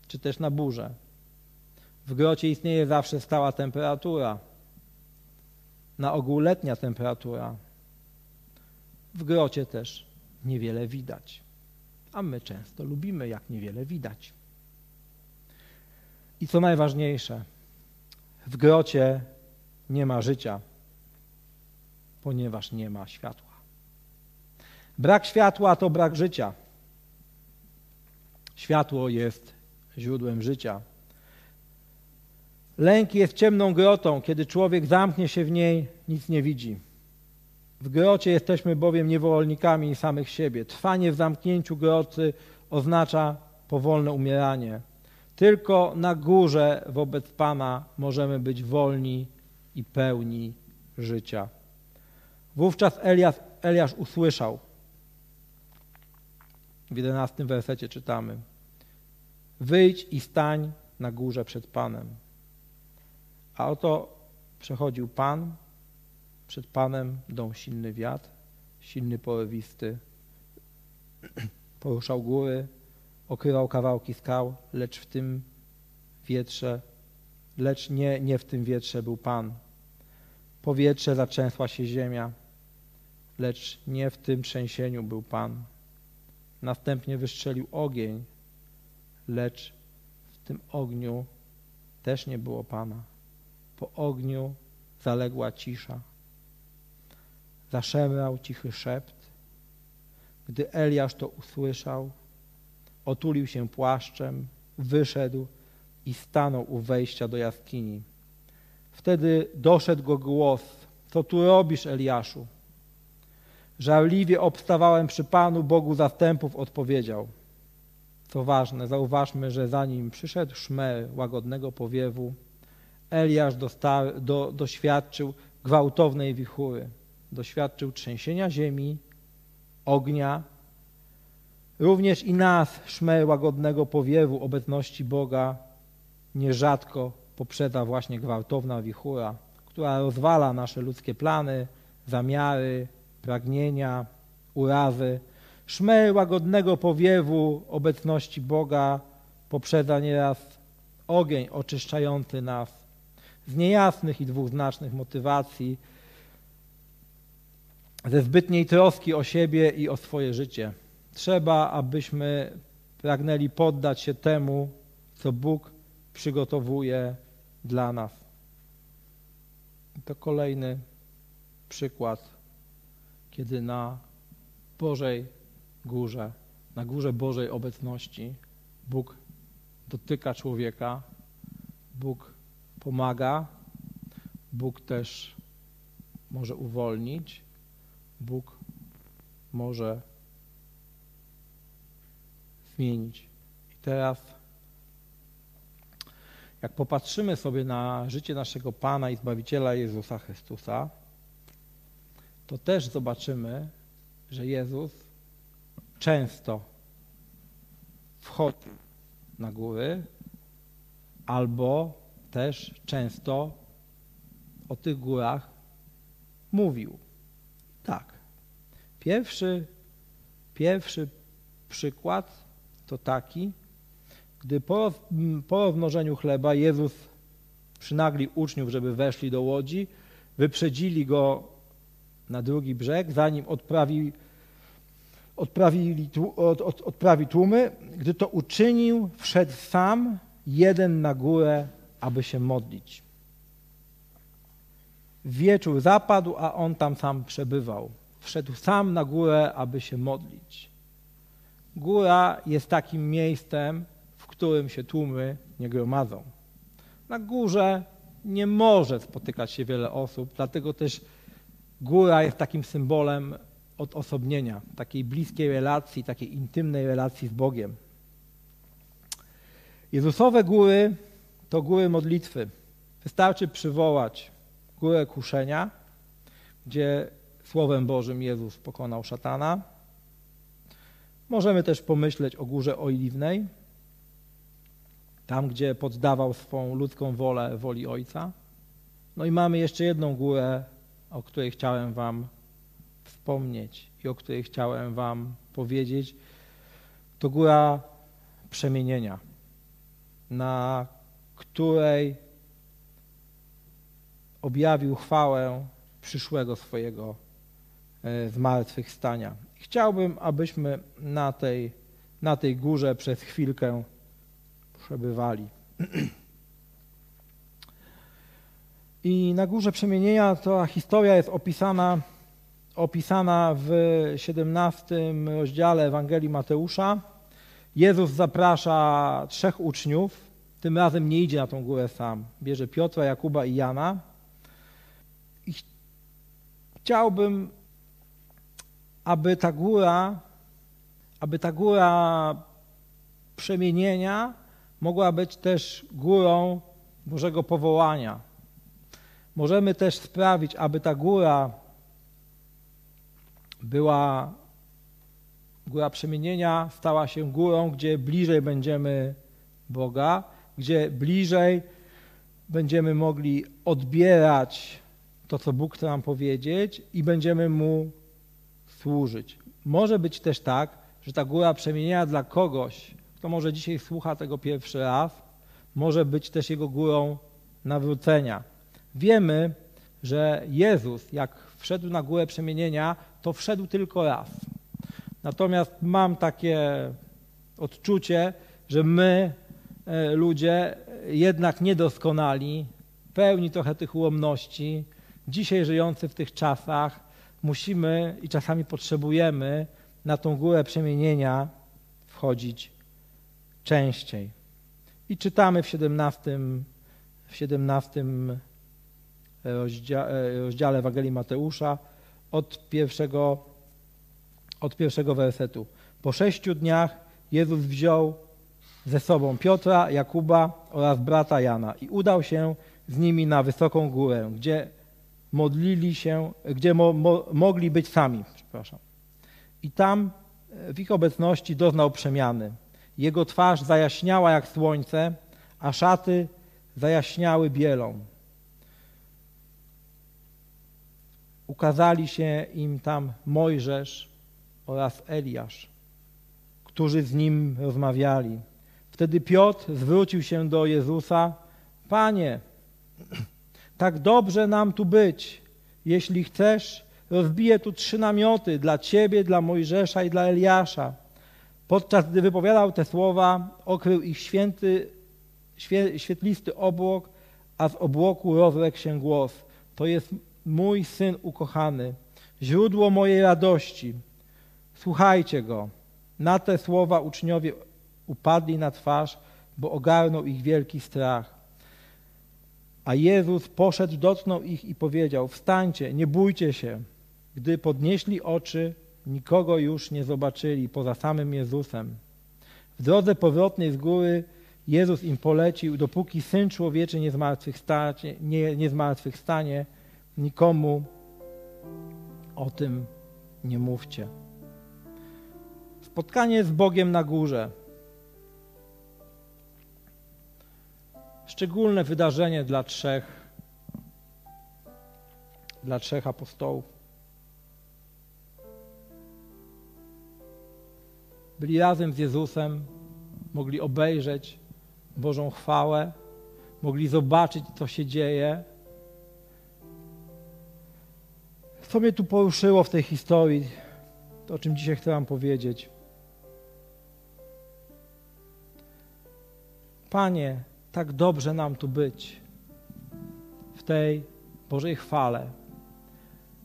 czy też na burzę. W grocie istnieje zawsze stała temperatura, na ogół letnia temperatura. W grocie też niewiele widać, a my często lubimy, jak niewiele widać. I co najważniejsze, w grocie nie ma życia, ponieważ nie ma światła. Brak światła to brak życia. Światło jest źródłem życia. Lęk jest ciemną grotą. Kiedy człowiek zamknie się w niej, nic nie widzi. W grocie jesteśmy bowiem niewolnikami samych siebie. Trwanie w zamknięciu groty oznacza powolne umieranie. Tylko na górze wobec Pana możemy być wolni i pełni życia. Wówczas Eliasz, Eliasz usłyszał, w jedenastym wersecie czytamy, wyjdź i stań na górze przed Panem. A oto przechodził Pan, przed Panem dął silny wiatr, silny porywisty, poruszał góry, okrywał kawałki skał, lecz w tym wietrze, lecz nie, nie w tym wietrze był Pan. Powietrze zatrzęsła się ziemia, lecz nie w tym trzęsieniu był Pan. Następnie wystrzelił ogień, lecz w tym ogniu też nie było Pana. Po ogniu zaległa cisza. Zaszemrał cichy szept. Gdy Eliasz to usłyszał, otulił się płaszczem, wyszedł i stanął u wejścia do jaskini. Wtedy doszedł go głos: Co tu robisz, Eliaszu? Żarliwie obstawałem przy Panu Bogu zastępów, odpowiedział. Co ważne, zauważmy, że zanim przyszedł szmer łagodnego powiewu, Eliasz do, doświadczył gwałtownej wichury, doświadczył trzęsienia ziemi, ognia. Również i nas szmer łagodnego powiewu obecności Boga nierzadko poprzedza właśnie gwałtowna wichura, która rozwala nasze ludzkie plany, zamiary, pragnienia, urazy. Szmer łagodnego powiewu obecności Boga poprzedza nieraz ogień oczyszczający nas z niejasnych i dwuznacznych motywacji, ze zbytniej troski o siebie i o swoje życie. Trzeba, abyśmy pragnęli poddać się temu, co Bóg przygotowuje dla nas. To kolejny przykład, kiedy na Bożej górze, na górze Bożej obecności Bóg dotyka człowieka, Bóg pomaga, Bóg też może uwolnić, Bóg może zmienić. I teraz, jak popatrzymy sobie na życie naszego Pana i Zbawiciela Jezusa Chrystusa, to też zobaczymy, że Jezus często wchodził na góry, albo też często o tych górach mówił. Tak. Pierwszy, pierwszy przykład to taki, gdy po, po rozmnożeniu chleba Jezus przynagli uczniów, żeby weszli do łodzi, wyprzedzili go na drugi brzeg, zanim odprawi, odprawili, od, od, odprawi tłumy. Gdy to uczynił, wszedł sam jeden na górę, aby się modlić. Wieczór zapadł, a on tam sam przebywał. Wszedł sam na górę, aby się modlić. Góra jest takim miejscem, w którym się tłumy nie gromadzą. Na górze nie może spotykać się wiele osób, dlatego też góra jest takim symbolem odosobnienia, takiej bliskiej relacji, takiej intymnej relacji z Bogiem. Jezusowe góry to góry modlitwy. Wystarczy przywołać górę kuszenia gdzie Słowem Bożym Jezus pokonał szatana. Możemy też pomyśleć o Górze Oliwnej, tam gdzie poddawał swą ludzką wolę woli Ojca. No i mamy jeszcze jedną górę, o której chciałem Wam wspomnieć i o której chciałem Wam powiedzieć. To góra przemienienia, na której objawił chwałę przyszłego swojego e, zmartwychwstania. Chciałbym, abyśmy na tej, na tej górze przez chwilkę przebywali. I na górze przemienienia ta historia jest opisana, opisana w 17 rozdziale Ewangelii Mateusza. Jezus zaprasza trzech uczniów, tym razem nie idzie na tą górę sam. Bierze Piotra, Jakuba i Jana. I chciałbym, aby ta góra, aby ta góra przemienienia mogła być też górą Bożego powołania. Możemy też sprawić, aby ta góra była, góra przemienienia stała się górą, gdzie bliżej będziemy Boga, gdzie bliżej będziemy mogli odbierać to, co Bóg chce nam powiedzieć i będziemy Mu służyć. Może być też tak, że ta góra przemienienia dla kogoś, kto może dzisiaj słucha tego pierwszy raz, może być też jego górą nawrócenia. Wiemy, że Jezus, jak wszedł na górę przemienienia, to wszedł tylko raz. Natomiast mam takie odczucie, że my, e, ludzie, jednak niedoskonali, pełni trochę tych ułomności, dzisiaj żyjący w tych czasach, musimy i czasami potrzebujemy na tą górę przemienienia wchodzić częściej. I czytamy w 17, w 17 rozdziale, rozdziale Ewangelii Mateusza od pierwszego, od pierwszego wersetu. Po sześciu dniach Jezus wziął ze sobą Piotra, Jakuba oraz brata Jana i udał się z nimi na wysoką górę, gdzie modlili się, gdzie mo, mo, mogli być sami. Przepraszam. I tam w ich obecności doznał przemiany. Jego twarz zajaśniała jak słońce, a szaty zajaśniały bielą. Ukazali się im tam Mojżesz oraz Eliasz, którzy z nim rozmawiali. Wtedy Piotr zwrócił się do Jezusa: Panie, tak dobrze nam tu być. Jeśli chcesz, rozbiję tu trzy namioty dla Ciebie, dla Mojżesza i dla Eliasza. Podczas gdy wypowiadał te słowa, okrył ich święty, świetlisty obłok, a z obłoku rozległ się głos. To jest mój syn ukochany, źródło mojej radości. Słuchajcie go. Na te słowa uczniowie upadli na twarz, bo ogarnął ich wielki strach. A Jezus poszedł, dotknął ich i powiedział: Wstańcie, nie bójcie się. Gdy podnieśli oczy, nikogo już nie zobaczyli poza samym Jezusem. W drodze powrotnej z góry Jezus im polecił, dopóki Syn Człowieczy nie zmartwychwstanie, nie, nie zmartwychwstanie nikomu o tym nie mówcie. Spotkanie z Bogiem na górze. Szczególne wydarzenie dla trzech, dla trzech apostołów. byli razem z Jezusem, mogli obejrzeć Bożą chwałę, mogli zobaczyć, co się dzieje. Co mnie tu poruszyło w tej historii, to o czym dzisiaj chcę Wam powiedzieć. Panie, tak dobrze nam tu być w tej Bożej chwale.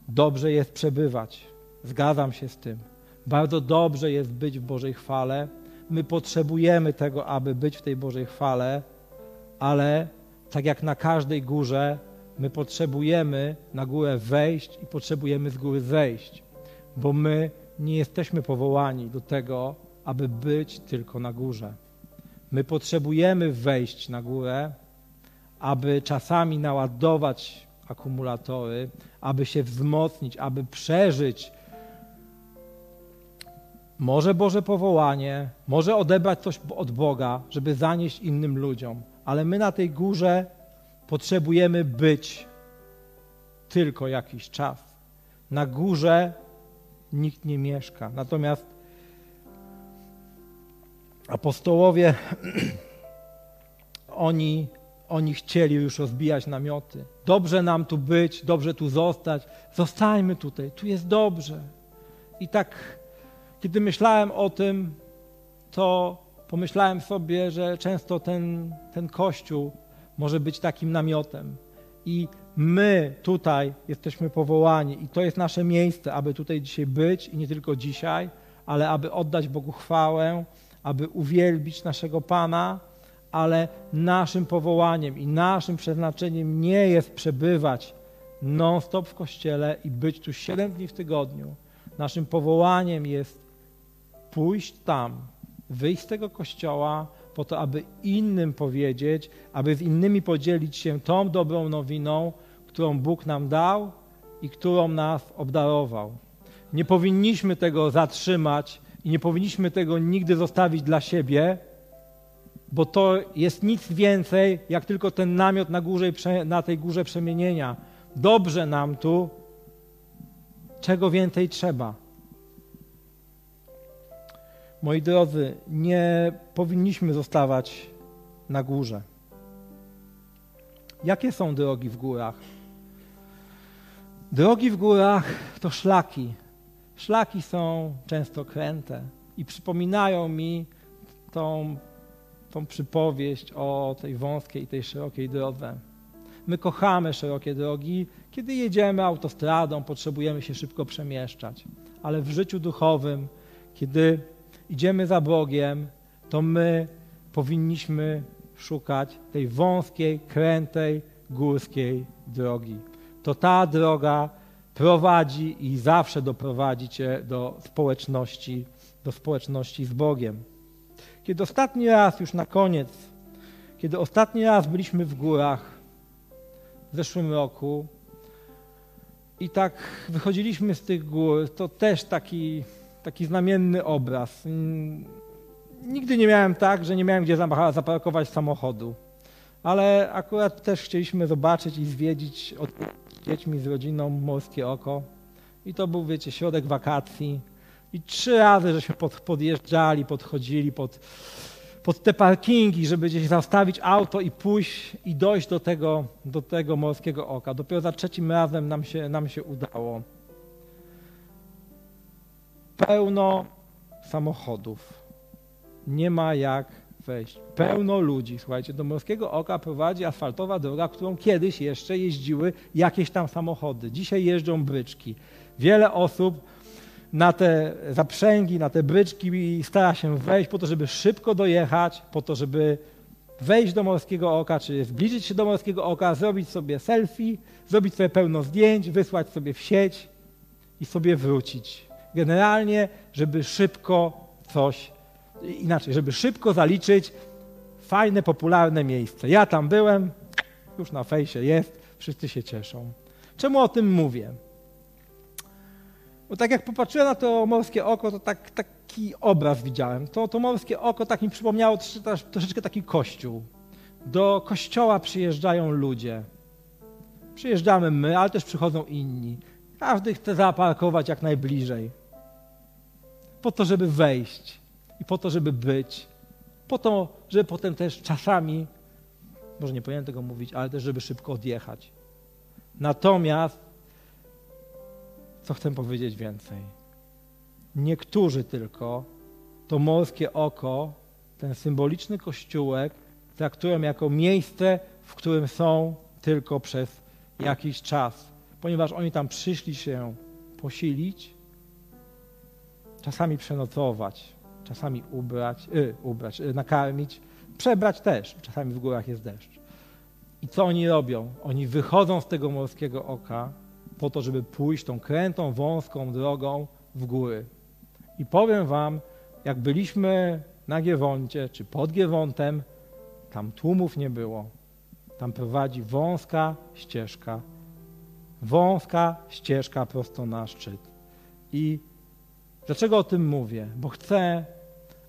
Dobrze jest przebywać. Zgadzam się z tym. Bardzo dobrze jest być w Bożej chwale. My potrzebujemy tego, aby być w tej Bożej chwale, ale tak jak na każdej górze, my potrzebujemy na górę wejść i potrzebujemy z góry zejść, bo my nie jesteśmy powołani do tego, aby być tylko na górze. My potrzebujemy wejść na górę, aby czasami naładować akumulatory, aby się wzmocnić, aby przeżyć może Boże powołanie, może odebrać coś od Boga, żeby zanieść innym ludziom, ale my na tej górze potrzebujemy być tylko jakiś czas. Na górze nikt nie mieszka. Natomiast apostołowie, oni, oni chcieli już rozbijać namioty. Dobrze nam tu być, dobrze tu zostać. Zostańmy tutaj, tu jest dobrze. I tak, kiedy myślałem o tym, to pomyślałem sobie, że często ten, ten kościół może być takim namiotem. I my tutaj jesteśmy powołani, i to jest nasze miejsce, aby tutaj dzisiaj być, i nie tylko dzisiaj, ale aby oddać Bogu chwałę, aby uwielbić naszego Pana, ale naszym powołaniem i naszym przeznaczeniem nie jest przebywać non-stop w kościele i być tu siedem dni w tygodniu. Naszym powołaniem jest pójść tam, wyjść z tego kościoła, po to, aby innym powiedzieć, aby z innymi podzielić się tą dobrą nowiną, którą Bóg nam dał i którą nas obdarował. Nie powinniśmy tego zatrzymać i nie powinniśmy tego nigdy zostawić dla siebie, bo to jest nic więcej, jak tylko ten namiot na, górze, na tej górze przemienienia. Dobrze nam tu, czego więcej trzeba. Moi drodzy, nie powinniśmy zostawać na górze. Jakie są drogi w górach? Drogi w górach to szlaki. Szlaki są często kręte i przypominają mi tą, tą przypowieść o tej wąskiej i tej szerokiej drodze. My kochamy szerokie drogi. Kiedy jedziemy autostradą, potrzebujemy się szybko przemieszczać, ale w życiu duchowym, kiedy idziemy za Bogiem, to my powinniśmy szukać tej wąskiej, krętej, górskiej drogi. To ta droga prowadzi i zawsze doprowadzi cię do społeczności, do społeczności z Bogiem. Kiedy ostatni raz, już na koniec, kiedy ostatni raz byliśmy w górach w zeszłym roku i tak wychodziliśmy z tych gór, to też taki taki znamienny obraz. Nigdy nie miałem tak, że nie miałem gdzie zaparkować samochodu, ale akurat też chcieliśmy zobaczyć i zwiedzić od dziećmi z rodziną Morskie Oko. I to był, wiecie, środek wakacji. I trzy razy żeśmy pod, podjeżdżali, podchodzili pod, pod te parkingi, żeby gdzieś zastawić auto i pójść i dojść do tego, do tego Morskiego Oka. Dopiero za trzecim razem nam się, nam się udało pełno samochodów. Nie ma jak wejść. Pełno ludzi. Słuchajcie, do Morskiego Oka prowadzi asfaltowa droga, którą kiedyś jeszcze jeździły jakieś tam samochody. Dzisiaj jeżdżą bryczki. Wiele osób na te zaprzęgi, na te bryczki stara się wejść po to, żeby szybko dojechać, po to, żeby wejść do Morskiego Oka, czy zbliżyć się do Morskiego Oka, zrobić sobie selfie, zrobić sobie pełno zdjęć, wysłać sobie w sieć i sobie wrócić generalnie, żeby szybko coś, inaczej, żeby szybko zaliczyć fajne, popularne miejsce. Ja tam byłem, już na fejsie jest, wszyscy się cieszą. Czemu o tym mówię? Bo tak jak popatrzyłem na to morskie oko, to tak, taki obraz widziałem. To, to morskie oko tak mi przypomniało troszeczkę taki kościół. Do kościoła przyjeżdżają ludzie. Przyjeżdżamy my, ale też przychodzą inni. Każdy chce zaparkować jak najbliżej po to, żeby wejść i po to, żeby być, po to, żeby potem też czasami, może nie powinienem tego mówić, ale też, żeby szybko odjechać. Natomiast, co chcę powiedzieć więcej? Niektórzy tylko to morskie oko, ten symboliczny kościółek, traktują jako miejsce, w którym są tylko przez jakiś czas, ponieważ oni tam przyszli się posilić, czasami przenocować, czasami ubrać, y, ubrać y, nakarmić, przebrać też. Czasami w górach jest deszcz. I co oni robią? Oni wychodzą z tego morskiego oka po to, żeby pójść tą krętą, wąską drogą w góry. I powiem wam, jak byliśmy na Giewoncie czy pod Giewontem, tam tłumów nie było. Tam prowadzi wąska ścieżka Wąska ścieżka prosto na szczyt. I dlaczego o tym mówię? Bo chcę,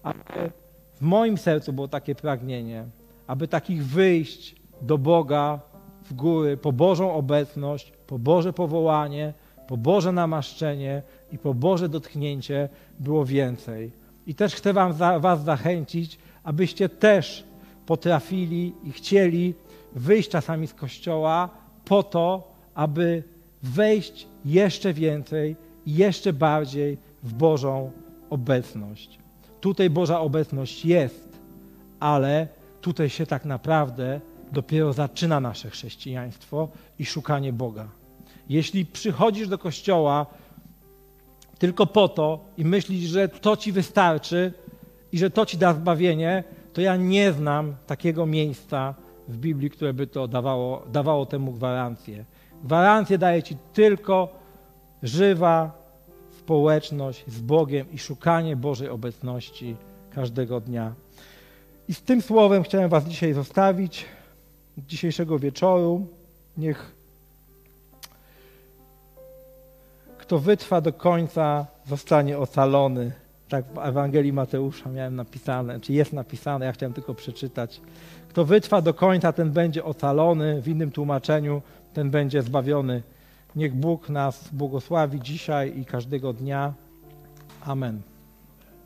aby w moim sercu było takie pragnienie, aby takich wyjść do Boga w góry, po Bożą obecność, po Boże powołanie, po Boże namaszczenie i po Boże dotknięcie było więcej. I też chcę wam, Was zachęcić, abyście też potrafili i chcieli wyjść czasami z kościoła po to, aby wejść jeszcze więcej i jeszcze bardziej w Bożą obecność. Tutaj Boża obecność jest, ale tutaj się tak naprawdę dopiero zaczyna nasze chrześcijaństwo i szukanie Boga. Jeśli przychodzisz do kościoła tylko po to i myślisz, że to ci wystarczy i że to ci da zbawienie, to ja nie znam takiego miejsca w Biblii, które by to dawało, dawało temu gwarancję. Gwarancję daje ci tylko żywa społeczność z Bogiem i szukanie Bożej obecności każdego dnia. I z tym słowem chciałem Was dzisiaj zostawić, dzisiejszego wieczoru. Niech kto wytrwa do końca, zostanie ocalony. Tak w Ewangelii Mateusza miałem napisane, czy jest napisane, ja chciałem tylko przeczytać. Kto wytrwa do końca, ten będzie ocalony, w innym tłumaczeniu ten będzie zbawiony. Niech Bóg nas błogosławi dzisiaj i każdego dnia. Amen.